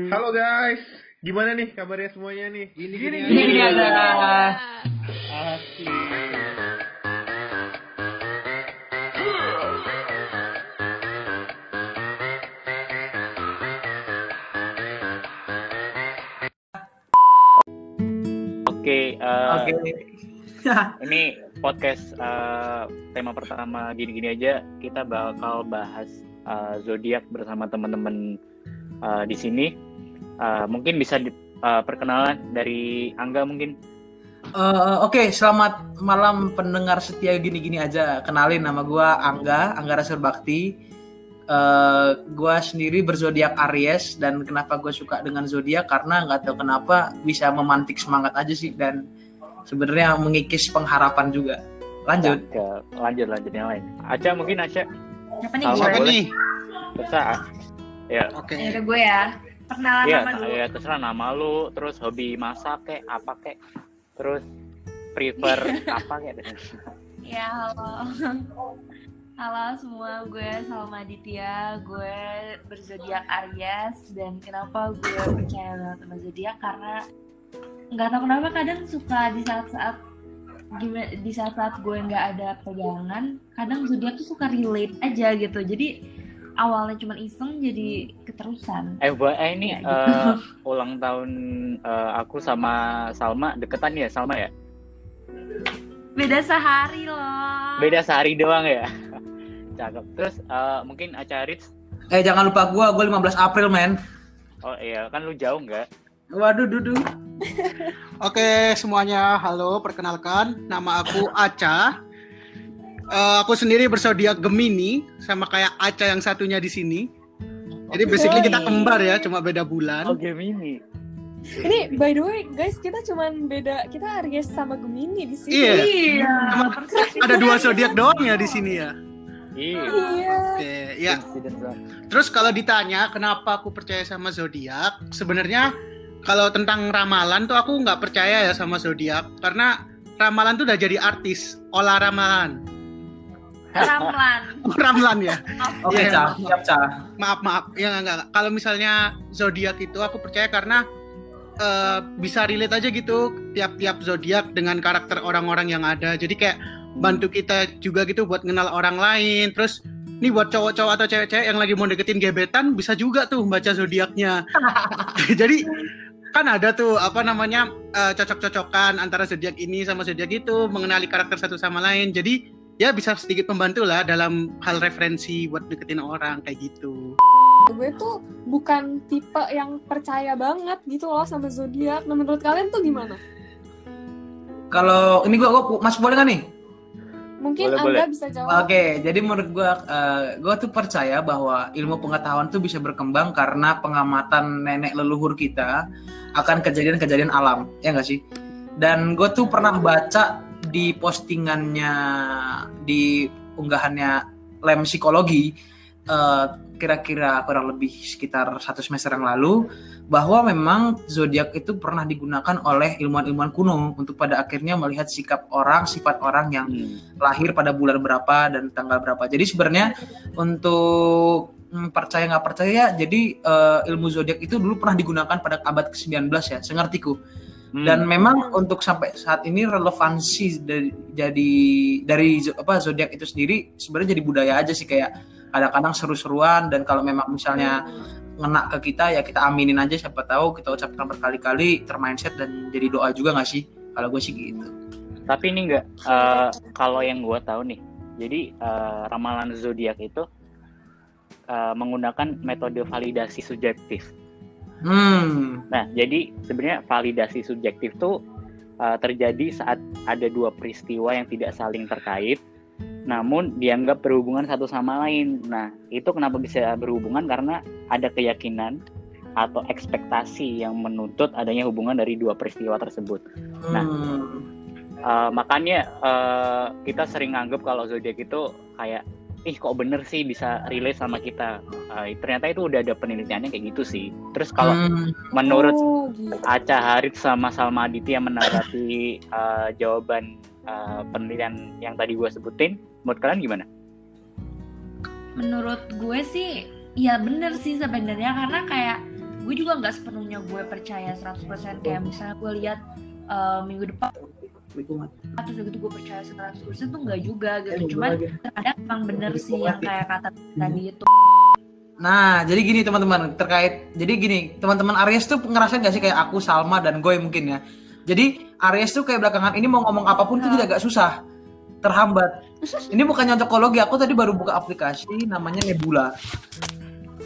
Halo guys, gimana nih kabarnya semuanya nih? Gini gini, Gini aja. Asli. Oke, eh, Oke. ini podcast eh, tema pertama gini-gini aja kita bakal bahas eh, zodiak bersama teman-teman eh, di sini. Eh, mungkin bisa di, eh, perkenalan dari Angga mungkin. Eh, Oke, selamat malam pendengar setia gini-gini aja. Kenalin nama gua Angga, Angga Rasur Bakti. Eh, gua sendiri berzodiak Aries dan kenapa gue suka dengan zodiak karena nggak tahu kenapa bisa memantik semangat aja sih dan sebenarnya mengikis pengharapan juga. Lanjut. Ke, lanjut lanjut yang lain. Aca mungkin Aca. Siapa nih gue? Siapa nih? Terserah. Ya, Oke. Ya udah gue ya. Perkenalan ya, nama dulu. ya terserah nama lu, terus hobi masak kek, apa kek, terus prefer apa kek. Ya halo. Halo semua, gue Salma Aditya, gue berzodiak Aries dan kenapa gue percaya banget sama zodiak karena nggak tahu kenapa kadang suka di saat-saat gimana di saat-saat gue nggak ada pegangan, kadang zodiak tuh suka relate aja gitu. Jadi awalnya cuma iseng jadi keterusan. Eh, buat eh, ini Ya, gitu. eh, ulang tahun eh, aku sama Salma deketan ya Salma ya? Beda sehari loh. Beda sehari doang ya. Cakep. Terus eh, mungkin Aca Rits, Eh jangan lupa gua, gua 15 April men. oh iya kan lu jauh nggak? Waduh dudu. Oke semuanya, halo. Perkenalkan, nama aku Aca. Eh, aku sendiri bersodiak Gemini, sama kayak Aca yang satunya di sini. Jadi basically kita kembar ya, cuma beda bulan. Oh Gemini. Ini by the way guys kita cuman beda kita Aries sama Gemini di sini. Iya. Iya. Cuma ada dua zodiak doang ya di sini ya. Iya. Iya. Oke, ya. Terus kalau ditanya kenapa aku percaya sama zodiak, sebenarnya kalau tentang ramalan tuh aku nggak percaya ya sama zodiak karena ramalan tuh udah jadi artis, olah ramalan. Ramlan. Oh, ramalan ya. Oke, Iya. Ca. Siap, Ca. maaf maaf ya enggak, enggak. kalau misalnya zodiak itu aku percaya karena eh, bisa relate aja gitu tiap-tiap zodiak dengan karakter orang-orang yang ada jadi kayak bantu kita juga gitu buat kenal orang lain terus nih buat cowok-cowok atau cewek-cewek yang lagi mau deketin gebetan bisa juga tuh baca zodiaknya jadi kan ada tuh apa namanya eh, cocok-cocokan antara zodiak ini sama zodiak itu mengenali karakter satu sama lain jadi ya bisa sedikit membantu lah dalam hal referensi buat deketin orang kayak gitu Gue tuh bukan tipe yang percaya banget gitu loh sama zodiak. Nah menurut kalian tuh gimana? Kalau ini gua, gua Mas boleh nggak nih? Mungkin Boleh, Angga boleh. bisa jawab. Oke, jadi menurut gua, eh, gua tuh percaya bahwa ilmu pengetahuan tuh bisa berkembang karena pengamatan nenek leluhur kita akan kejadian-kejadian alam, ya nggak sih? Dan gue tuh pernah baca di postingannya di unggahannya lem psikologi eh, kira-kira kurang lebih sekitar satu semester yang lalu bahwa memang zodiak itu pernah digunakan oleh ilmuwan-ilmuwan kuno untuk pada akhirnya melihat sikap orang, sifat orang yang Hmm. lahir pada bulan berapa dan tanggal berapa. Jadi sebenarnya untuk hmm, percaya nggak percaya, jadi eh, ilmu zodiak itu dulu pernah digunakan pada abad ke-19 ya, sengertiku. Hmm. Dan memang untuk sampai saat ini relevansi dari jadi dari apa zodiak itu sendiri sebenarnya jadi budaya aja sih kayak kadang-kadang seru-seruan dan kalau memang misalnya ngena ke kita ya kita aminin aja siapa tahu kita ucapkan berkali-kali termindset dan jadi doa juga nggak sih kalau gue sih gitu. Tapi ini enggak eh, kalau yang gua tahu nih. Jadi eh, ramalan zodiak itu eh, menggunakan metode validasi subjektif. Hmm. Nah, jadi sebenarnya validasi subjektif tuh uh, terjadi saat ada dua peristiwa yang tidak saling terkait, namun dianggap berhubungan satu sama lain. Nah, itu kenapa bisa berhubungan karena ada keyakinan atau ekspektasi yang menuntut adanya hubungan dari dua peristiwa tersebut. Nah, Hmm. Uh, makanya uh, kita sering nganggap kalau zodiak itu kayak ih kok bener sih bisa relate sama kita. Uh, ternyata itu udah ada penelitiannya kayak gitu sih. Terus kalau Hmm. menurut Oh, gitu. Aca Harit sama Salma Aditya menanggapi uh, jawaban uh, penelitian yang tadi gue sebutin, menurut kalian gimana? menurut gue sih ya bener sih sebenarnya karena kayak gue juga nggak sepenuhnya gue percaya 100% kayak misalnya gue lihat eh, minggu depan terus gitu gue percaya 100% tuh nggak juga gitu cuman terkadang emang bener sih yang kayak kata tadi itu Nah, jadi gini teman-teman, terkait jadi gini, teman-teman Aries tuh ngerasain gak sih kayak aku, Salma dan Goy mungkin ya. Jadi Aries tuh kayak belakangan ini mau ngomong apa pun tuh Nah. tidak agak susah, terhambat. Ini bukan nyocokologi, aku tadi baru buka aplikasi namanya Nebula.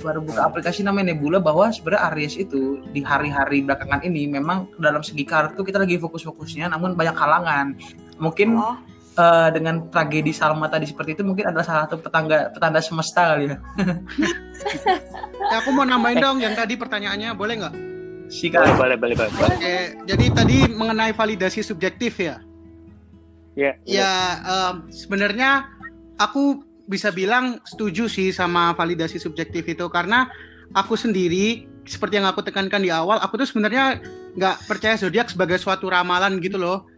Baru buka aplikasi namanya Nebula bahwa sebenarnya Aries itu di hari-hari belakangan ini memang dalam segi tuh kita lagi fokus-fokusnya, namun banyak halangan. Mungkin Oh, eh, dengan tragedi Salma tadi seperti itu mungkin adalah salah satu petangga petanda semesta kali ya. Ya, aku mau nambahin dong yang tadi pertanyaannya, boleh nggak? Sikat. boleh boleh boleh boleh Oke, jadi tadi mengenai validasi subjektif ya. ya Ya, em, sebenarnya aku bisa bilang setuju sih sama validasi subjektif itu karena aku sendiri seperti yang aku tekankan di awal, aku tuh sebenarnya nggak percaya zodiak sebagai suatu ramalan gitu loh.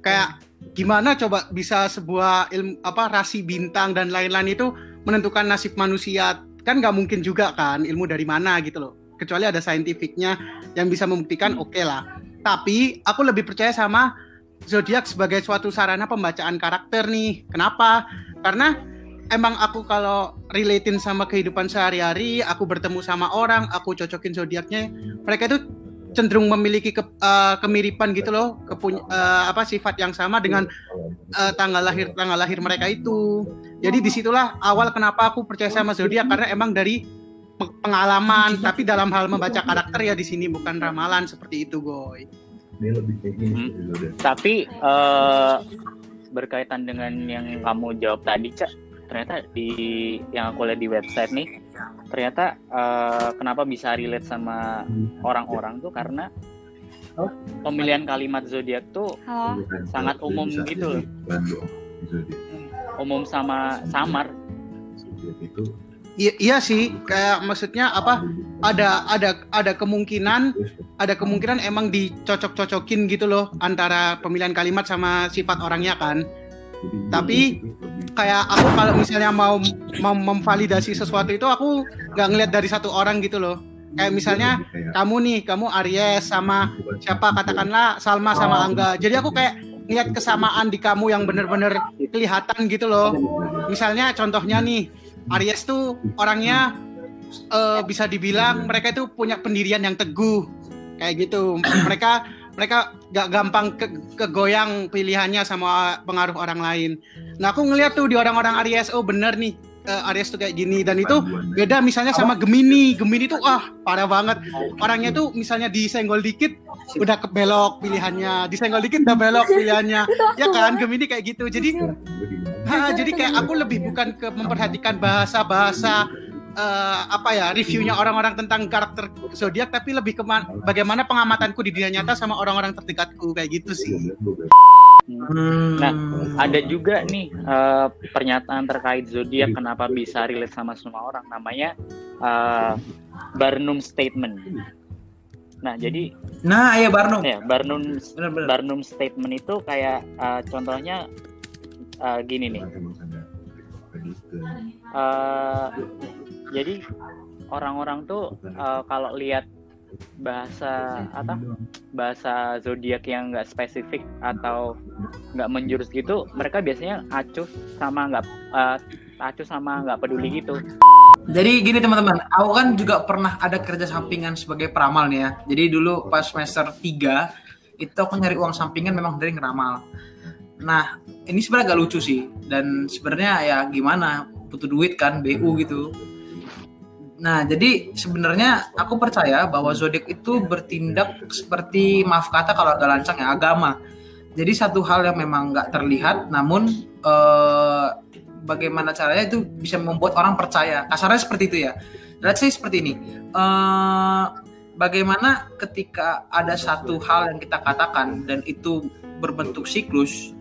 Kayak gimana coba bisa sebuah ilmu apa rasi bintang dan lain-lain itu menentukan nasib manusia kan nggak mungkin juga kan ilmu dari mana gitu loh. Kecuali ada saintifiknya yang bisa membuktikan oke lah. Tapi aku lebih percaya sama zodiak sebagai suatu sarana pembacaan karakter nih. Kenapa? Karena emang aku kalau relatein sama kehidupan sehari-hari, aku bertemu sama orang, aku cocokin zodiaknya, mereka itu cenderung memiliki ke- eh, kemiripan gitu loh, kepuny- eh, apa sifat yang sama dengan eh, tanggal lahir tanggal lahir mereka itu. Jadi di situlah awal kenapa aku percaya sama zodiak karena emang dari pe- pengalaman, tapi dalam hal membaca karakter ya di sini bukan ramalan seperti itu, Goy. Ini lebih kayak gini Hmm. tapi eh, berkaitan dengan yang kamu jawab tadi cak ternyata di yang aku lihat di website nih ternyata eh, kenapa bisa relate sama orang-orang tuh karena pemilihan kalimat zodiak tuh halo. Sangat umum gitu loh. Zodiac. umum sama samar itu Iya, iya sih, kayak maksudnya apa? Ada ada ada kemungkinan ada kemungkinan emang dicocok-cocokin gitu loh antara pemilihan kalimat sama sifat orangnya kan. Tapi, Kayak aku kalau misalnya mau mau memvalidasi sesuatu itu aku nggak ngeliat dari satu orang gitu loh. Kayak misalnya kamu nih, kamu Aries sama siapa katakanlah Salma sama Angga. Jadi aku kayak ngeliat kesamaan di kamu yang bener-bener kelihatan gitu loh. Misalnya contohnya nih, Aries tuh orangnya eh, bisa dibilang mereka itu punya pendirian yang teguh kayak gitu. Mereka mereka gak gampang ke, kegoyang pilihannya sama pengaruh orang lain. Nah aku ngeliat tuh di orang-orang Aries, oh bener nih eh, Aries tuh kayak gini dan itu beda misalnya sama Gemini. Gemini tuh ah parah banget. Orangnya tuh misalnya disenggol dikit udah kebelok pilihannya, disenggol dikit udah belok pilihannya. Ya kan Gemini kayak gitu. Jadi Ha, jadi kayak aku lebih bukan ke memperhatikan bahasa-bahasa eh, apa ya reviewnya orang-orang tentang karakter zodiak tapi lebih ke ma- bagaimana pengamatanku di dunia nyata sama orang-orang terdekatku kayak gitu sih. Hmm. Nah, ada juga nih eh, pernyataan terkait zodiak kenapa bisa relate sama semua orang namanya eh, Barnum statement. Nah, jadi Nah, ya Barnum. ya Barnum. Barnum statement itu kayak eh, contohnya eh, gini nih. Eh, jadi orang-orang tuh eh, kalau lihat bahasa apa bahasa zodiak yang nggak spesifik atau nggak menjurus gitu mereka biasanya acuh sama nggak eh, acuh sama nggak peduli gitu Jadi gini teman-teman, aku kan juga pernah ada kerja sampingan sebagai peramal nih ya. Jadi dulu pas semester 3 itu aku nyari uang sampingan memang dari ngeramal. Nah, ini sebenarnya agak lucu sih dan sebenarnya ya gimana butuh duit kan BU gitu. Nah, jadi sebenarnya aku percaya bahwa zodiak itu bertindak seperti maaf kata kalau agak lancang ya agama. Jadi satu hal yang memang nggak terlihat, namun eh, bagaimana caranya itu bisa membuat orang percaya. Kasarnya seperti itu ya. Let's say seperti ini. Eh, bagaimana ketika ada satu hal yang kita katakan dan itu berbentuk siklus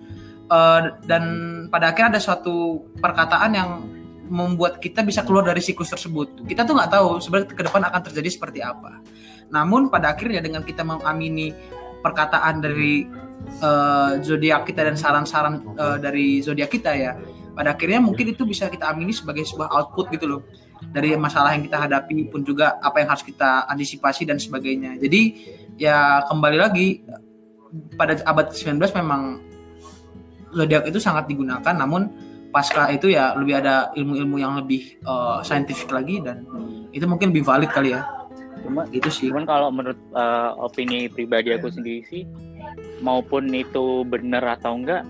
eh, dan pada akhirnya ada suatu perkataan yang membuat kita bisa keluar dari siklus tersebut. Kita tuh nggak tahu sebenarnya ke depan akan terjadi seperti apa. Namun pada akhirnya dengan kita mengamini perkataan dari eh, zodiak kita dan saran-saran eh, dari zodiak kita ya, pada akhirnya mungkin itu bisa kita amini sebagai sebuah output gitu loh. dari masalah yang kita hadapi pun juga apa yang harus kita antisipasi dan sebagainya. Jadi ya kembali lagi pada abad ke-19 memang zodiak itu sangat digunakan namun pasca itu ya lebih ada ilmu-ilmu yang lebih uh, saintifik lagi dan itu mungkin lebih valid kali ya. Cuma Gitu sih. Cuman kalau menurut uh, opini pribadi aku sendiri sih, maupun itu benar atau enggak,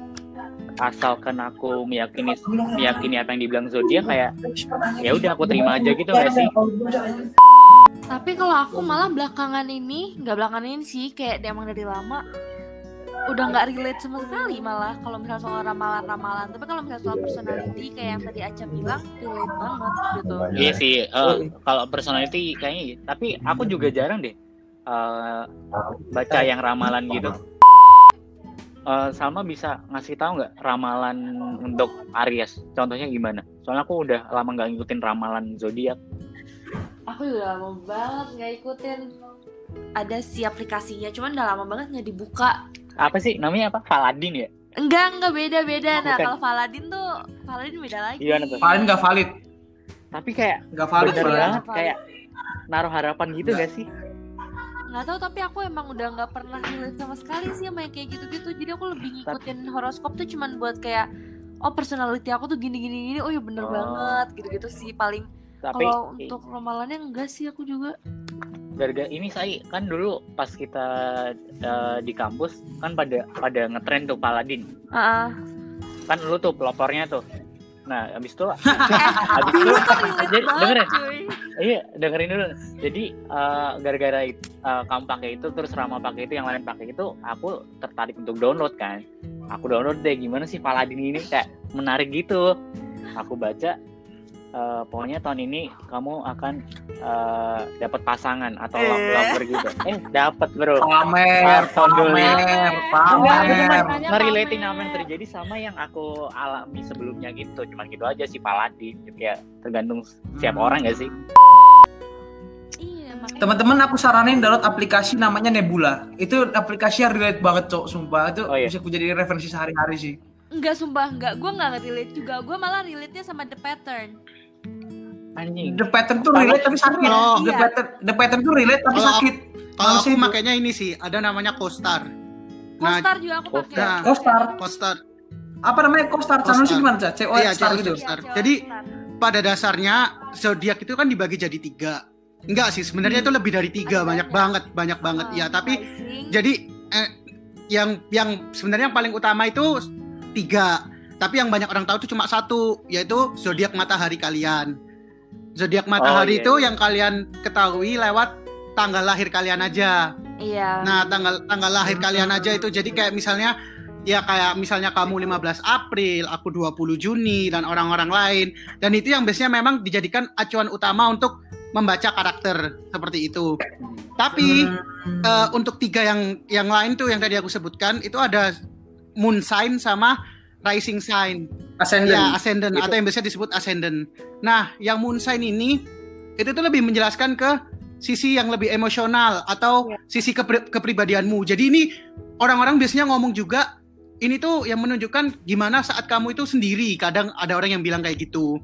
asalkan aku meyakini meyakini apa yang dibilang zodiak kayak ya udah aku terima aja gitu nggak sih? Tapi kalau aku malah belakangan ini, nggak belakangan ini sih, kayak emang dari lama udah nggak relate sama sekali malah kalau misalnya soal ramalan-ramalan. Tapi kalau misalnya soal personality kayak yang tadi Aca bilang relate banget gitu. Iya sih, eh, kalau personality kayaknya iya. Tapi aku juga jarang deh eh, baca yang ramalan gitu. Eh, Salma bisa ngasih tahu nggak ramalan untuk Aries? Contohnya gimana? Soalnya aku udah lama nggak ngikutin ramalan zodiak. Aku juga lama banget nggak ikutin. Ada sih aplikasinya, cuman udah lama banget nggak dibuka. Apa sih namanya apa? Paladin ya? Enggak, enggak beda-beda. Nah, Bukan. kalau Paladin tuh, Paladin beda lagi. Gimana tuh? Valid nggak valid? Tapi kayak Nggak valid. bener Valid. banget kayak naruh harapan gitu Nggak. gak sih? nggak tahu tapi aku emang udah nggak pernah relate sama sekali sih sama yang kayak gitu-gitu jadi aku lebih ngikutin horoskop tuh cuman buat kayak oh personality aku tuh gini gini gini oh ya bener Oh. banget gitu-gitu sih paling Tapi kalau untuk ramalannya enggak sih aku juga gara-gara ini saya kan dulu pas kita eh, di kampus kan pada pada ngetren tuh Paladin. ah Kan lu tuh pelopornya tuh. Nah, habis itu eh habis itu jadi dengerin. Iya, dengerin dulu. Jadi eh, gara-gara eh, kamu pakai itu terus Rama pakai itu yang lain pakai itu, aku tertarik untuk download kan. Aku download deh gimana sih Paladin ini kayak menarik gitu. Aku baca eh, pokoknya tahun ini kamu akan eh, dapat pasangan atau Eh. lover gitu. Eh, dapat, Bro. Pamer, Alhamdulillah. pamer, Enggak, cuma pamer. Ngerelating apa yang terjadi sama yang aku alami sebelumnya gitu. Cuman gitu aja sih Paladin. Ya, tergantung siapa Hmm. orang gak sih? iya Teman-teman aku saranin download aplikasi namanya Nebula. Itu aplikasi yang relate banget, Cok, sumpah. Itu Oh, iya. bisa aku jadi referensi sehari-hari sih. enggak sumpah enggak gue nggak relate juga gue malah relate nya sama the pattern Anjing. The pattern tuh relate tapi sakit. Oh. The Iya. pattern, the pattern tuh relate tapi Kalau sakit. Kalau aku itu. makanya ini sih, ada namanya CoStar. Nah, Costar juga aku pakai Nah, Costar. CoStar. Apa namanya Costar? Channel Costar. gimana, Cak? CO Iya, Star gitu. Star. Iya, Jadi. Pada dasarnya zodiak itu kan dibagi jadi tiga. Enggak sih, sebenarnya itu lebih dari tiga, banyak banyak. banget, banyak banget. Ya, tapi rising. jadi eh, yang yang sebenarnya yang paling utama itu tiga. Tapi yang banyak orang tahu itu cuma satu, yaitu zodiak matahari kalian. Zodiak matahari iya, itu iya. yang kalian ketahui lewat tanggal lahir kalian aja. iya Nah, tanggal tanggal lahir kalian aja itu jadi kayak misalnya ya kayak misalnya kamu 15 April, aku 20 Juni dan orang-orang lain. Dan itu yang biasanya memang dijadikan acuan utama untuk membaca karakter seperti itu. Tapi Hmm. eh, untuk tiga yang yang lain tuh yang tadi aku sebutkan itu ada moon sign sama rising sign. Ascendant. Ya, ascendant Gitu. atau yang biasa disebut ascendant. Nah, yang moon sign ini itu tuh lebih menjelaskan ke sisi yang lebih emosional atau sisi kepri- kepribadianmu. Jadi ini orang-orang biasanya ngomong juga ini tuh yang menunjukkan gimana saat kamu itu sendiri. Kadang ada orang yang bilang kayak gitu.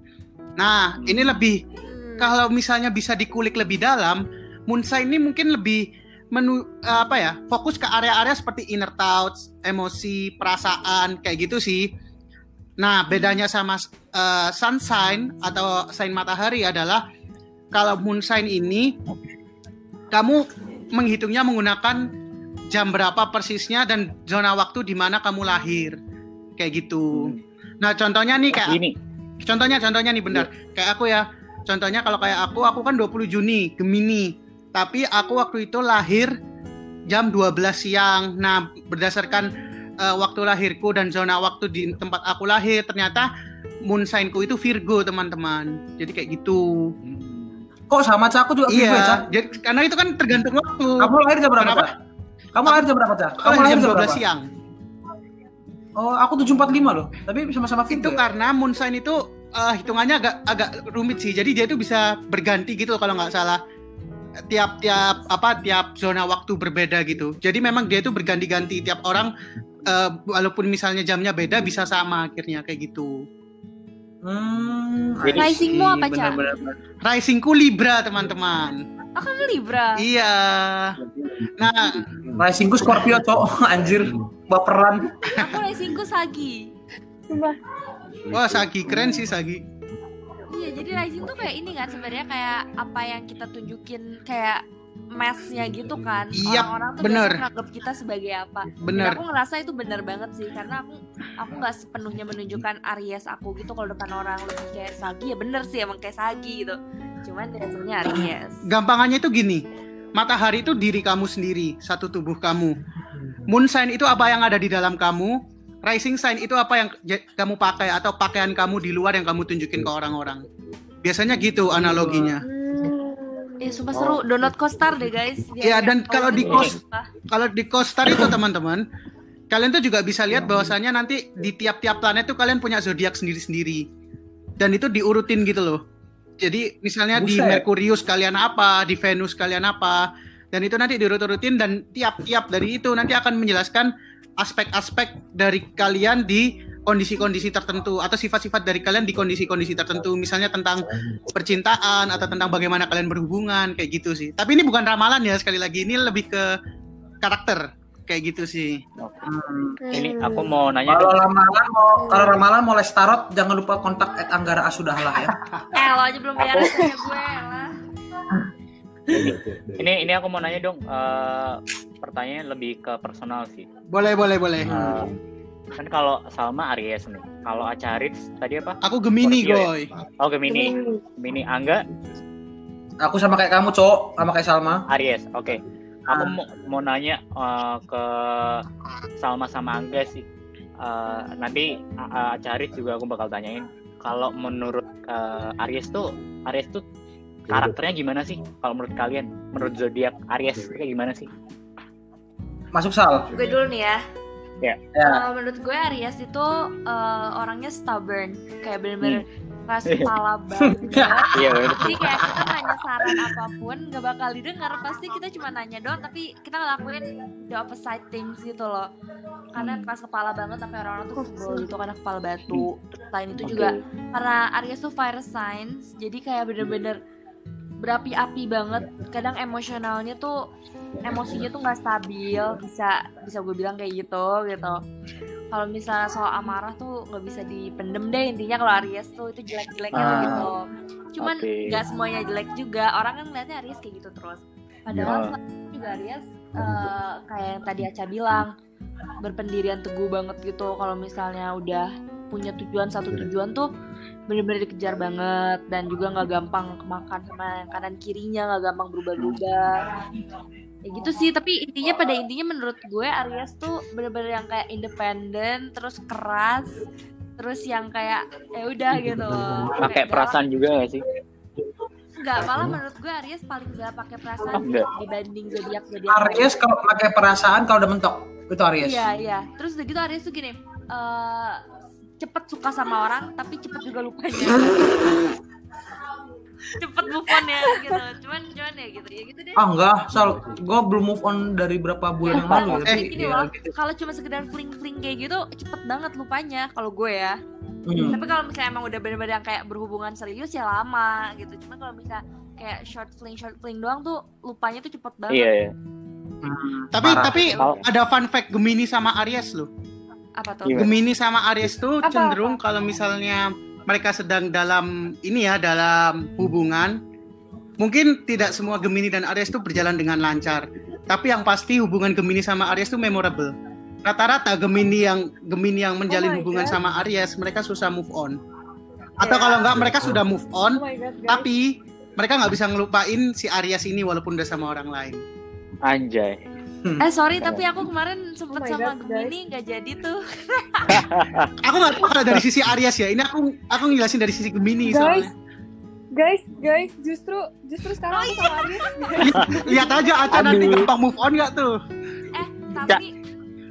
Nah, Hmm. ini lebih Hmm. kalau misalnya bisa dikulik lebih dalam, moon sign ini mungkin lebih menu apa ya fokus ke area-area seperti inner thoughts, emosi, perasaan kayak gitu sih. Nah bedanya sama uh, sun sign atau sign matahari adalah kalau moon sign ini kamu menghitungnya menggunakan jam berapa persisnya dan zona waktu di mana kamu lahir. Kayak gitu. Nah contohnya nih kayak Gini, contohnya contohnya nih benar. Kayak aku ya. Contohnya kalau kayak aku aku kan 20 Juni Gemini tapi aku waktu itu lahir jam 12 siang nah berdasarkan eh, waktu lahirku dan zona waktu di tempat aku lahir ternyata moon signku itu Virgo teman-teman jadi kayak gitu Kok sama Cak? Aku juga Virgo ya, Cak. iya jadi, karena itu kan tergantung waktu Kamu lahir jam berapa? Cak? Kamu lahir jam berapa, Cak? Kamu lahir jam jam 12 berapa? siang Oh, aku 745 loh. Tapi sama-sama itu Virgo. ya? karena moon sign itu eh, hitungannya agak agak rumit sih. Jadi dia itu bisa berganti gitu kalau nggak salah. Tiap-tiap apa tiap zona waktu berbeda gitu. Jadi memang dia itu berganti-ganti tiap orang eh, walaupun misalnya jamnya beda bisa sama akhirnya kayak gitu. Hmm. Risingmu apa, Ca? Bener-bener. Risingku Libra teman-teman. Oh kamu Libra. Iya. Nah, Risingku Scorpio, cok. Anjir, baperan. Aku risingku Sagi. Wah Sagi keren sih Sagi. Iya, jadi rising tuh kayak ini kan sebenarnya kayak apa yang kita tunjukin kayak mesnya gitu kan. Iya, Orang-orang tuh bener. biasa nganggep kita sebagai apa. Dan Bener. aku ngerasa itu bener banget sih karena aku aku nggak sepenuhnya menunjukkan Aries aku gitu kalau depan orang lebih kayak Sagi ya bener sih emang kayak Sagi gitu. Cuman dasarnya Aries. Gampangannya itu gini. Matahari itu diri kamu sendiri, satu tubuh kamu. Moon sign itu apa yang ada di dalam kamu. Rising sign itu apa yang kamu pakai atau pakaian kamu di luar yang kamu tunjukin ke orang-orang. Biasanya gitu analoginya. Hmm. Eh sumpah seru, download Costar deh guys. Iya, dan kalau di Cos- Sumpah. Kalau di Costar itu teman-teman, kalian tuh juga bisa lihat bahwasannya nanti di tiap-tiap planet tuh kalian punya zodiak sendiri-sendiri. Dan itu diurutin gitu loh. Jadi misalnya di Buset. Merkurius kalian apa, di Venus kalian apa, dan itu nanti diurut-urutin dan tiap-tiap dari itu nanti akan menjelaskan aspek-aspek dari kalian di kondisi-kondisi tertentu atau sifat-sifat dari kalian di kondisi-kondisi tertentu misalnya tentang percintaan atau tentang bagaimana kalian berhubungan kayak gitu sih tapi ini bukan ramalan ya sekali lagi ini lebih ke karakter kayak gitu sih Hmm. Ini aku mau nanya Kalau ramalan mau kalau ramalan mau les tarot jangan lupa kontak at Anggara Asudahlah ya. Eh lo aja belum punya gue lah. Ini ini aku mau nanya dong. eh, pertanyaan lebih ke personal sih. boleh boleh boleh Eh, kan kalau Salma Aries nih. Kalau Acarit tadi apa? aku Gemini Scorpio ya? goy Oh Gemini. Gemini Angga Aku sama kayak kamu, Cok, sama kayak Salma. Aries. Oke. Aku Ah. mau, mau nanya eh, ke Salma sama Angga sih. Eh, nanti uh, Acarit juga aku bakal tanyain. Kalau menurut eh, Aries tuh Aries tuh karakternya gimana sih? Kalau menurut kalian, menurut zodiak Aries itu kayak gimana sih? Masuk Sal. Gue dulu nih ya. Ya. Uh, menurut gue Aries itu uh, orangnya stubborn, kayak bener-bener keras kepala banget. Iya. Jadi kayak kita nanya saran apa pun gak bakal didengar Pasti kita cuma nanya doang Tapi kita ngelakuin the opposite things gitu loh Karena keras kepala banget Sampai orang-orang tuh sebel gitu Karena kepala batu Terus Selain itu juga Karena Aries tuh fire signs Jadi kayak bener-bener Berapi-api banget Kadang emosionalnya tuh Emosinya tuh gak stabil Bisa bisa gue bilang kayak gitu gitu. Kalau misalnya soal amarah tuh nggak bisa dipendem deh intinya kalau Aries tuh itu jelek-jeleknya Ah. gitu cuman nggak semuanya jelek juga orang kan ngeliatnya Aries kayak gitu terus. Padahal Ya. juga Aries eh, kayak yang tadi Aca bilang berpendirian teguh banget gitu. Kalau misalnya udah punya tujuan satu tujuan tuh bener-bener dikejar banget dan juga nggak gampang kemakan sama yang kanan kirinya nggak gampang berubah-ubah ya gitu sih tapi intinya pada intinya menurut gue Aries tuh bener-bener yang kayak independen terus keras terus yang kayak ya udah gitu Pakai perasaan juga gak sih? Enggak, malah menurut gue Aries paling gak pakai perasaan Oh, enggak. dibanding zodiak zodiak. Aries kalau pakai perasaan kalau udah mentok itu Aries. Iya iya. Terus udah gitu Aries tuh gini, eh cepet suka sama orang tapi cepet juga lupanya. cepet move on ya gitu. Ya gitu ya gitu deh. Ah enggak, Sal, gue belum move on dari berapa bulan yang lalu ya. Eh, gini ya, loh, gitu. kalau cuma sekedar fling-fling kayak gitu cepet banget lupanya kalau gue ya. Hmm. Tapi kalau misalnya emang udah bener-bener yang kayak berhubungan serius ya lama gitu. Cuman kalau misalnya kayak short fling short fling doang tuh lupanya tuh cepet banget. Iya, iya. Hmm, tapi parah. tapi Kalau- ada fun fact Gemini sama Aries loh Apa tuh? Gemini sama Aries tuh Apa, cenderung kalau misalnya mereka sedang dalam ini ya dalam hubungan mungkin tidak semua Gemini dan Aries tuh berjalan dengan lancar tapi yang pasti hubungan Gemini sama Aries tuh memorable rata-rata Gemini yang Gemini yang menjalin my hubungan God. sama Aries mereka susah move on atau Ya. kalau enggak mereka sudah move Oh on my god, tapi mereka nggak bisa ngelupain si Aries ini walaupun udah sama orang lain Anjay. Eh sorry tapi aku kemarin sempet Oh sama God, Gemini nggak jadi tuh. aku nggak tahu kalau dari sisi Aries ya ini aku aku ngejelasin dari sisi Gemini Guys, soalnya guys, guys, justru justru sekarang aku sama Aries. lihat aja Aca nanti Aduh. gampang move on nggak tuh Eh tapi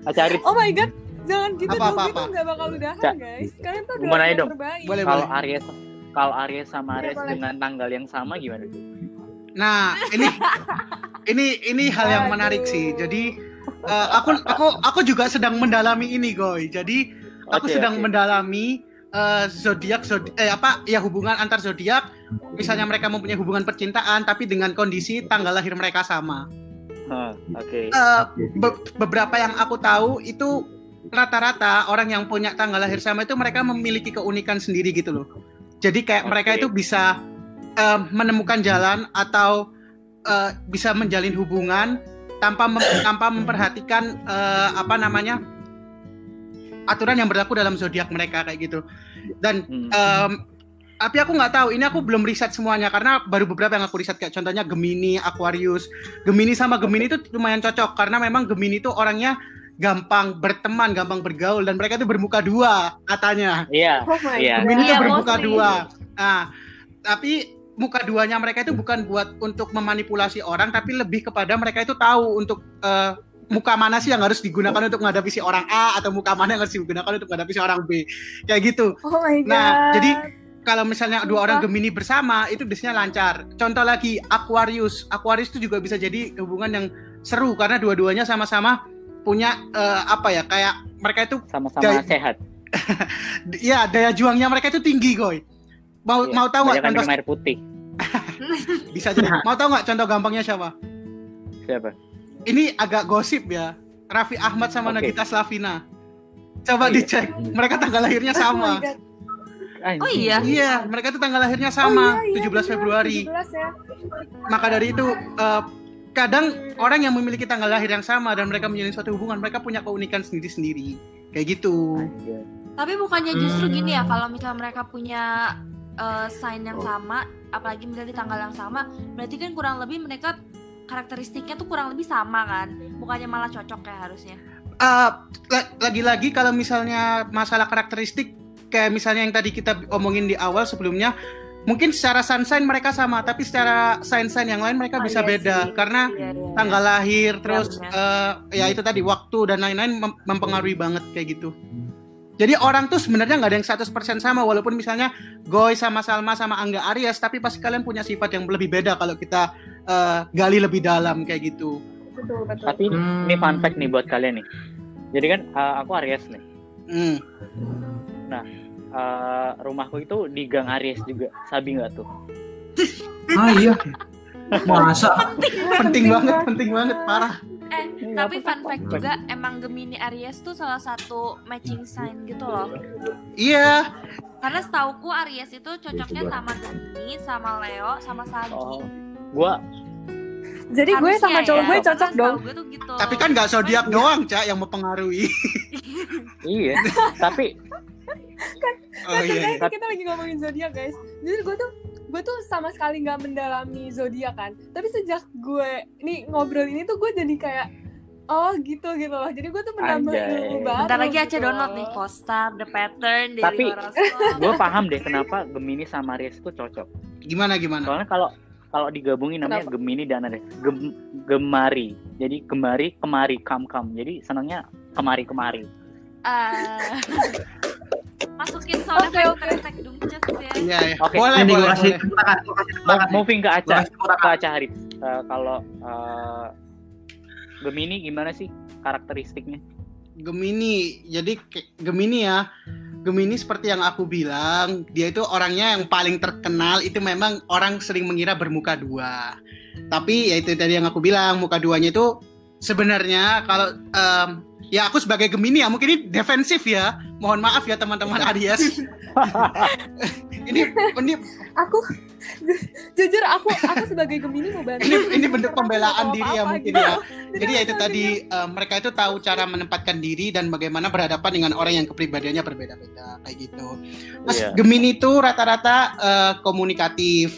Acarit, Oh my god, jangan gitu Apa, dong, apa, itu apa? nggak bakal udahan Cak, guys. Kalian tuh adalah nanya dong. terbaik. Boleh, kalau Aries kalau Aries sama Iya, Aries boleh. dengan tanggal yang sama gimana tuh? Nah, ini ini ini hal yang menarik sih. Jadi eh, aku aku aku juga sedang mendalami ini, Goy. Jadi aku Oke, sedang oke. mendalami eh, zodiak zodi- eh apa ya hubungan antar zodiak misalnya mereka mempunyai hubungan percintaan tapi dengan kondisi tanggal lahir mereka sama. Hah, Oke. Eh, be- beberapa yang aku tahu itu rata-rata orang yang punya tanggal lahir sama itu mereka memiliki keunikan sendiri gitu loh. Jadi kayak Oke. mereka itu bisa eh, menemukan jalan atau eh, bisa menjalin hubungan tanpa mem- tanpa memperhatikan eh, apa namanya aturan yang berlaku dalam zodiak mereka kayak gitu. Dan Hmm. Em, tapi aku nggak tahu. Ini aku belum riset semuanya karena baru beberapa yang aku riset kayak contohnya Gemini, Aquarius. Gemini sama Gemini itu lumayan cocok karena memang Gemini itu orangnya gampang berteman, gampang bergaul dan mereka itu bermuka dua katanya. Iya. Oh Iya. Gemini itu Iya, bermuka mostly. dua. Nah, tapi muka duanya mereka itu bukan buat untuk memanipulasi orang tapi lebih kepada mereka itu tahu untuk eh, muka mana sih yang harus digunakan untuk menghadapi si orang A atau muka mana yang harus digunakan untuk menghadapi si orang B. Kayak gitu. Oh my god. Nah, jadi kalau misalnya dua orang. Gemini bersama itu biasanya lancar. Contoh lagi Aquarius. Aquarius itu juga bisa jadi hubungan yang seru karena dua-duanya sama-sama punya eh, apa ya kayak mereka itu Sama-sama sehat. ya daya juangnya mereka itu tinggi goy. Mau Iya, mau tahu nggak contoh air putih. bisa jadi. mau tahu nggak contoh gampangnya siapa? Siapa? Ini agak gosip ya. Raffi Ahmad sama Oke. Nagita Slavina. Coba Iya. dicek. Mereka tanggal lahirnya Oh sama. God. Oh iya. Iya, mereka tuh tanggal lahirnya Oh sama, iya, iya, 17 benar, Februari. 17 ya. maka dari itu eh, kadang orang yang memiliki tanggal lahir yang sama dan mereka menjalin suatu hubungan mereka punya keunikan sendiri-sendiri kayak gitu Anjir. Tapi bukannya justru Hmm. gini ya kalau misalnya mereka punya eh, sign yang sama, apalagi misalnya di tanggal yang sama, berarti kan kurang lebih mereka karakteristiknya tuh kurang lebih sama kan? Bukannya malah cocok ya harusnya. Eh, la- lagi-lagi kalau misalnya masalah karakteristik kayak misalnya yang tadi kita omongin di awal sebelumnya mungkin secara sun sign mereka sama tapi secara sign sign yang lain mereka Oh, bisa iya beda sih. karena Iya, iya, iya. tanggal lahir terus benar. eh, ya itu tadi waktu dan lain-lain mem- mempengaruhi banget kayak gitu jadi orang tuh sebenarnya nggak ada yang 100% sama walaupun misalnya Goy sama Salma sama Angga Aries tapi pasti kalian punya sifat yang lebih beda kalau kita eh, gali lebih dalam kayak gitu Betul, betul. Tapi Hmm. ini fun fact nih buat kalian nih. Jadi kan uh, aku Aries nih. Hmm. Uh, rumahku itu di Gang Aries juga. Sabi nggak tuh? Ah iya. Masa? penting banget penting banget parah Eh, Iya, tapi fun fact juga emang Gemini Aries tuh salah satu matching sign gitu loh. iya Karena setauku Aries itu cocoknya sama Gemini, sama Leo, sama Sagi. Oh, gua Jadi gue sama cowok ya, gue cocok dong. Gue tuh gitu. tapi kan nggak zodiak doang cak yang mempengaruhi iya. Tapi oh Nah, iya, iya. kita, kita lagi ngomongin zodiak guys. Jadi gue tuh gue tuh sama sekali nggak mendalami zodiak kan. Tapi sejak gue nih ngobrol ini tuh gue jadi kayak oh gitu gitu loh. Jadi gue tuh menambah Anjay. ilmu baru. Bentar lagi Aceh gitu download nih Costar, The Pattern, dari Tapi- gue paham deh kenapa Gemini sama Aries itu cocok. gimana gimana Soalnya kalau kalau digabungin namanya Kenapa? Gemini dan Aries. Gem, gemari. Jadi gemari kemari kam kam. Jadi senangnya kemari kemari. Ah. Masukin sound Oke, effect efek dungces ya. iya iya Oke. boleh Ini gue boleh kasih boleh. kasih tangan. moving ke Aca. Ke Aca Haris. Eh, kalau eh, Gemini gimana sih karakteristiknya? Gemini. Jadi Gemini ya. Gemini seperti yang aku bilang, dia itu orangnya yang paling terkenal itu memang orang sering mengira bermuka dua. Tapi ya itu tadi yang aku bilang, muka duanya itu sebenarnya kalau em, ya aku sebagai Gemini ya mungkin ini defensif ya. Mohon maaf ya teman-teman Aries. ini ini Aku jujur aku aku sebagai Gemini mau bantu. ini ini bentuk pembelaan diri ya mungkin gitu. ya. Jadi ya itu tadi eh, mereka itu tahu cara menempatkan diri dan bagaimana berhadapan dengan orang yang kepribadiannya berbeda-beda kayak gitu. Terus Iya. Gemini itu rata-rata eh, komunikatif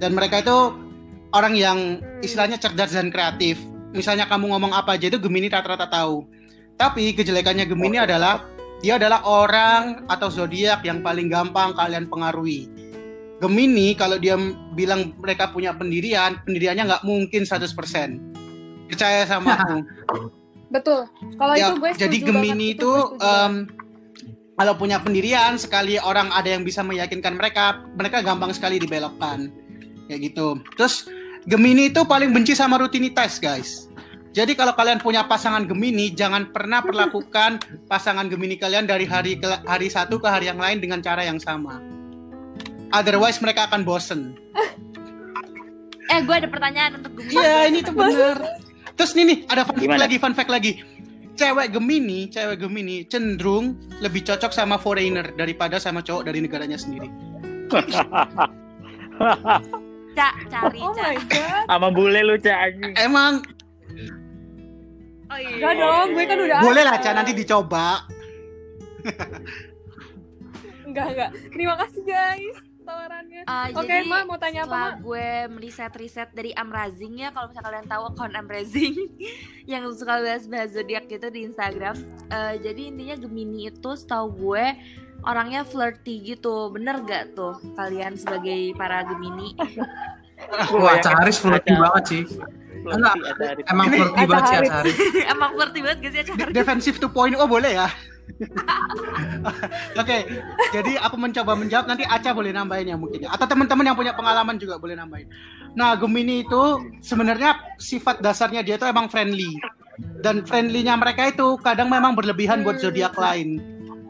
dan mereka itu orang yang istilahnya cerdas dan kreatif. Misalnya kamu ngomong apa aja itu Gemini rata-rata tahu. Tapi kejelekannya Gemini adalah dia adalah orang atau zodiak yang paling gampang kalian pengaruhi. Gemini kalau dia bilang mereka punya pendirian, pendiriannya nggak mungkin 100%. Percaya sama aku. Betul. Kalau Ya, itu gue jadi Gemini itu banget. em, kalau punya pendirian sekali orang ada yang bisa meyakinkan mereka, mereka gampang sekali dibelokkan. Kayak gitu. Terus Gemini itu paling benci sama rutinitas, guys. Jadi kalau kalian punya pasangan Gemini, jangan pernah perlakukan pasangan Gemini kalian dari hari ke hari satu ke hari yang lain dengan cara yang sama. Otherwise mereka akan bosen. Eh, gue ada pertanyaan untuk Gemini. Iya, ini tuh benar. Terus nih nih, ada fun fact lagi, fun fact lagi. Cewek Gemini, cewek Gemini cenderung lebih cocok sama foreigner daripada sama cowok dari negaranya sendiri. Cak, cari, Oh Cak. my god. Sama bule lu cak. Emang Oh iya. Enggak dong, gue kan udah boleh lah, ada. Ca, nanti dicoba. Enggak, enggak. Terima kasih guys tawarannya. Uh, Oke, jadi Ma, mau tanya apa, gue meriset-riset dari Amrazing ya kalau misalnya kalian tahu akun Amrazing yang suka bahas-bahas zodiak gitu di Instagram Eh, jadi intinya Gemini itu setahu gue orangnya flirty gitu bener gak tuh kalian sebagai para Gemini Wah, Caharis flirty banget sih. Enggak, Emang flirty banget sih. Caharis. emang flirty banget gak sih Cak? Defensif 2.0 oh boleh ya? Oke, jadi aku mencoba menjawab nanti Aca boleh nambahin ya mungkin ya. Atau teman-teman yang punya pengalaman juga boleh nambahin. Nah, Gemini itu sebenarnya sifat dasarnya dia itu emang friendly. Dan friendly-nya mereka itu kadang memang berlebihan buat zodiak lain.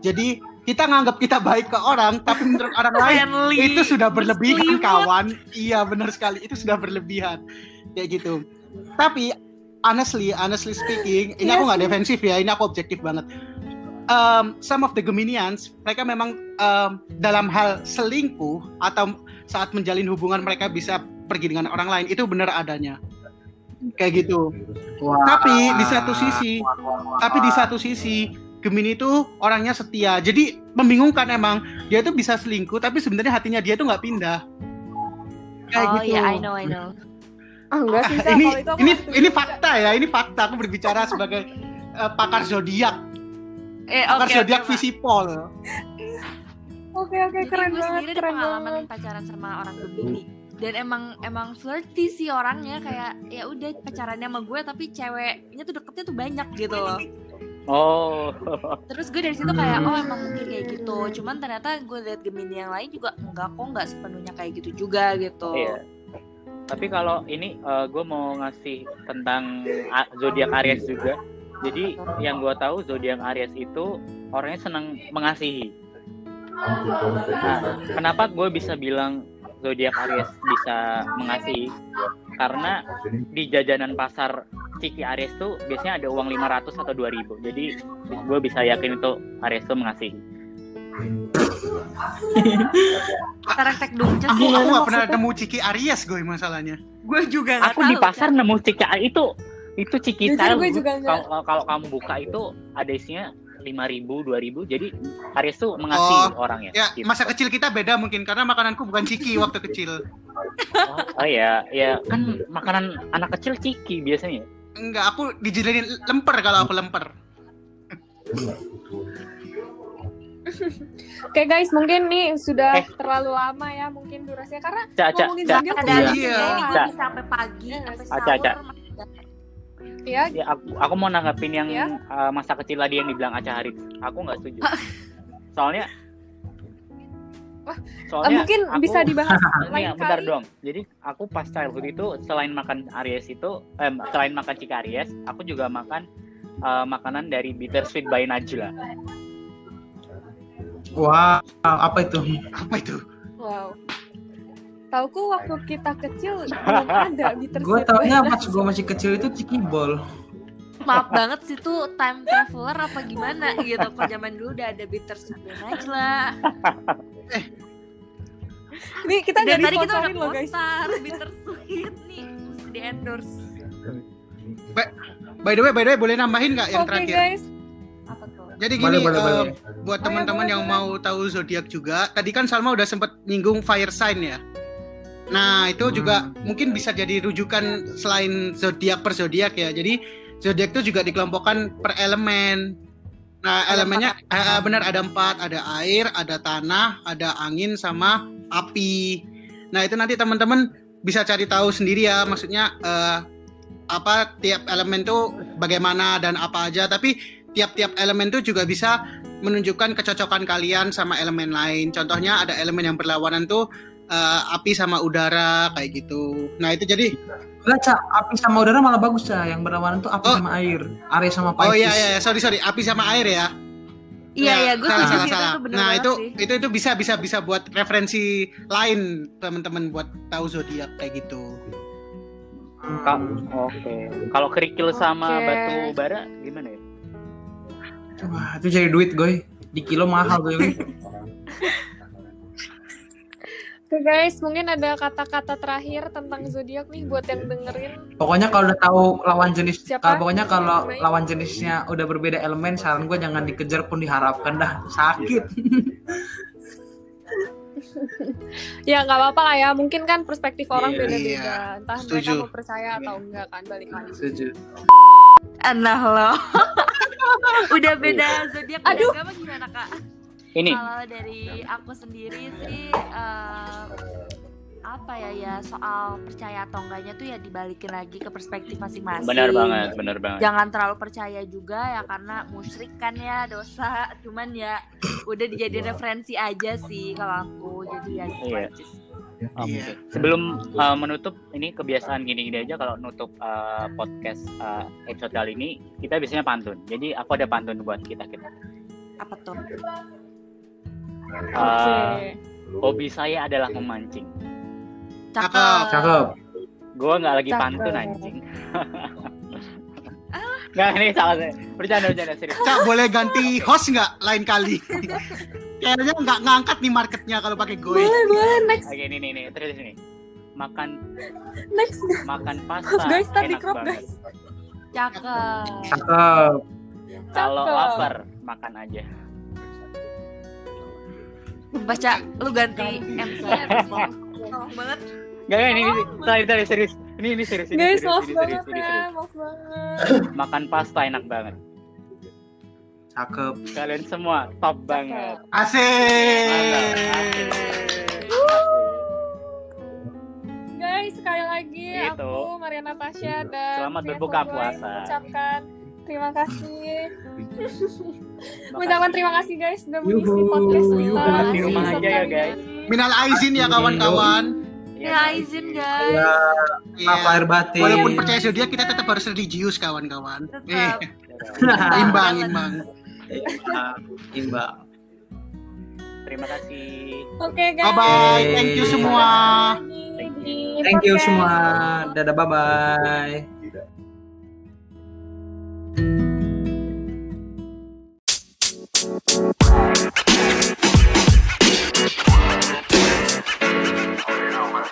Jadi kita nganggap kita baik ke orang, tapi menurut orang lain Friendly. itu sudah berlebihan kawan. Iya benar sekali, itu sudah berlebihan. Kayak gitu. Tapi honestly, honestly speaking, ini Iya aku nggak defensif ya, ini aku objektif banget. Um, some of the Geminians, mereka memang um, dalam hal selingkuh atau saat menjalin hubungan mereka bisa pergi dengan orang lain itu benar adanya. Kayak gitu. Wah. Tapi di satu sisi, tapi di satu sisi Gemini itu orangnya setia. Jadi membingungkan emang dia tuh bisa selingkuh, tapi sebenarnya hatinya dia tuh nggak pindah. Kayak oh gitu. iya I know I know Ah, enggak sih, Ca. ini itu ini ini fakta ya, ini fakta. Aku berbicara sebagai eh, pakar zodiak, eh pakar oke zodiak Ma. visipol. Oke, oke, Jadi keren gue banget, sendiri ada keren pengalaman banget. pacaran sama orang Gemini dan emang emang flirty sih orangnya kayak ya udah pacarannya sama gue tapi ceweknya tuh deketnya tuh banyak gitu loh Oh. terus gue dari situ kayak oh emang mungkin kayak gitu cuman ternyata gue liat Gemini yang lain juga enggak kok nggak sepenuhnya kayak gitu juga gitu Iya. Tapi kalau ini gue mau ngasih tentang zodiak Aries juga. Jadi yang gue tahu zodiak Aries itu orangnya senang mengasihi. Nah, kenapa gue bisa bilang zodiak Aries bisa mengasihi? Karena di jajanan pasar Ciki Aries tuh biasanya ada uang 500 atau 2000. Jadi gue bisa yakin itu Aries tuh mengasihi. Aku nggak pernah nemu Ciki Aries gue masalahnya. gue juga Aku tahu di pasar Cak. nemu Ciki Aries itu itu Ciki Jujur style. gue juga nggak. Kalau kalau- kamu buka itu ada isinya 5000, 2000. Jadi Aries tuh mengasihi orangnya. Ya, Gitu. masa kecil kita beda mungkin karena makananku bukan Ciki waktu kecil. Oh, oh ya, ya kan makanan anak kecil Ciki biasanya. Enggak, aku dijadiin lemper kalau aku lemper. Oke guys, mungkin nih sudah Eh. terlalu lama ya mungkin durasinya karena Cak, cak, ngomongin cak. zodiak ada tuh Iya. Iya. Cak. sampai pagi Iya, sampai Cak, sahur Cak. ya Ya, aku, aku mau nanggapin yang Ya. uh, masa kecil tadi yang dibilang Aca Haris. Aku nggak setuju. Soalnya Wah, soalnya mungkin aku- bisa dibahas Ini lain ya, bentar kali. dong. Jadi aku pas childhood itu selain makan Aries itu, eh, selain makan Ciki Aries, aku juga makan uh, makanan dari Bittersweet by Najla. Wah, apa itu? Apa itu? Wow. Tauku waktu kita kecil belum ada bitter Gue taunya banana. pas gue masih kecil itu cikibol. maaf banget sih tuh time traveler apa gimana gitu kok zaman dulu udah ada bitter sweet lah Nih kita dan nggak tadi kita udah disponsorin loh guys. postar bitter sweet nih mesti di endorse By the way, by the way, boleh nambahin nggak yang Oke terakhir? guys. Jadi gini, boleh, eh, boleh. buat teman-teman ya, yang boleh, mau tahu zodiak juga, tadi kan Salma udah sempat nyinggung fire sign ya. Nah, itu juga mungkin bisa jadi rujukan selain zodiak per zodiak ya. Jadi zodiak itu juga dikelompokkan per elemen. Nah, Ada elemennya eh, benar ada empat, ada air, ada tanah, ada angin sama api. Nah, itu nanti teman-teman bisa cari tahu sendiri ya. Maksudnya eh, apa tiap elemen tuh bagaimana dan apa aja. Tapi tiap-tiap elemen tuh juga bisa menunjukkan kecocokan kalian sama elemen lain. Contohnya ada elemen yang berlawanan tuh eh, api sama udara kayak gitu. Nah itu jadi Enggak, Cak. Api sama udara malah bagus, Cak. Yang berlawanan tuh api Oh. sama air. Air sama oh Pisces. iya iya sorry sorry api sama air ya. Iya iya gue salah, salah, itu salah. bener Nah itu sih. itu itu bisa bisa bisa buat referensi lain teman-teman buat tahu zodiak kayak gitu. Oke. Kalau kerikil sama Oke. batu bara gimana ya? Wah, itu jadi duit, Goy. Di kilo mahal, Goy. Oke guys, mungkin ada kata-kata terakhir tentang zodiak nih buat yang dengerin. Pokoknya kalau udah tahu lawan jenis, Siapa? kalau pokoknya kalau Baik. lawan jenisnya udah berbeda elemen, saran gue jangan dikejar pun diharapkan dah sakit. Ya nggak apa-apa lah ya, mungkin kan perspektif orang Iya, beda-beda. Entah mereka setuju. mau percaya atau enggak kan balik lagi. Setuju. Nah lo. Udah beda zodiak Aduh. Aduh. apa gimana kak? Ini Kalau dari aku sendiri sih eh, apa ya ya soal percaya atau enggaknya tuh ya dibalikin lagi ke perspektif masing-masing. benar banget, benar banget. Jangan terlalu percaya juga ya karena musyrik kan ya dosa. Cuman ya udah dijadiin referensi aja sih kalau aku. Jadi ya gitu Iya. aja sih. Iya. mungkin. Sebelum uh, menutup ini kebiasaan gini-gini aja kalau nutup uh, podcast uh, episode kali ini kita biasanya pantun. Jadi aku ada pantun buat kita kita. Apa tuh? Uh, hobi saya adalah memancing. Cakep. Cakep. Gue nggak lagi Cakep. pantun anjing. Nggak ini salah saya. Bercanda bercanda serius. Cak boleh ganti host nggak lain kali? Kayaknya nggak ngangkat nih marketnya kalau pakai gue. Boleh boleh next Oke ini nih nih terus ini. Makan next makan pasta guys tadi enak crop guys. Cakep. Cakep. Kalau lapar makan aja. Baca lu ganti MC ini. Tolong banget. Gak, gak, ini, ini, tadi, tadi, serius. Ini, ini serius, ini Guys serius, maaf ini banget serius, ini ya, serius. maaf banget. Makan pasta enak banget. Cakep. Kalian semua top banget. Asik. Guys, sekali lagi Gitu. aku Maria Natasha dan Selamat berbuka puasa. mengucapkan terima kasih. Mengucapkan terima kasih guys sudah mengisi podcast kita. Di rumah aja ya, guys. ini. Minal aizin ya kawan-kawan. Ya, izin iya. guys. Ya, maaf iya. lahir batin. Walaupun percaya zodiak kita tetap harus religius kawan-kawan. Tetap. Eh. imbang, imbang. Imbang. imbang. Terima kasih. Oke, okay, guys. Bye bye. Thank you semua. Thank you, semua. Dadah bye bye. Thank you.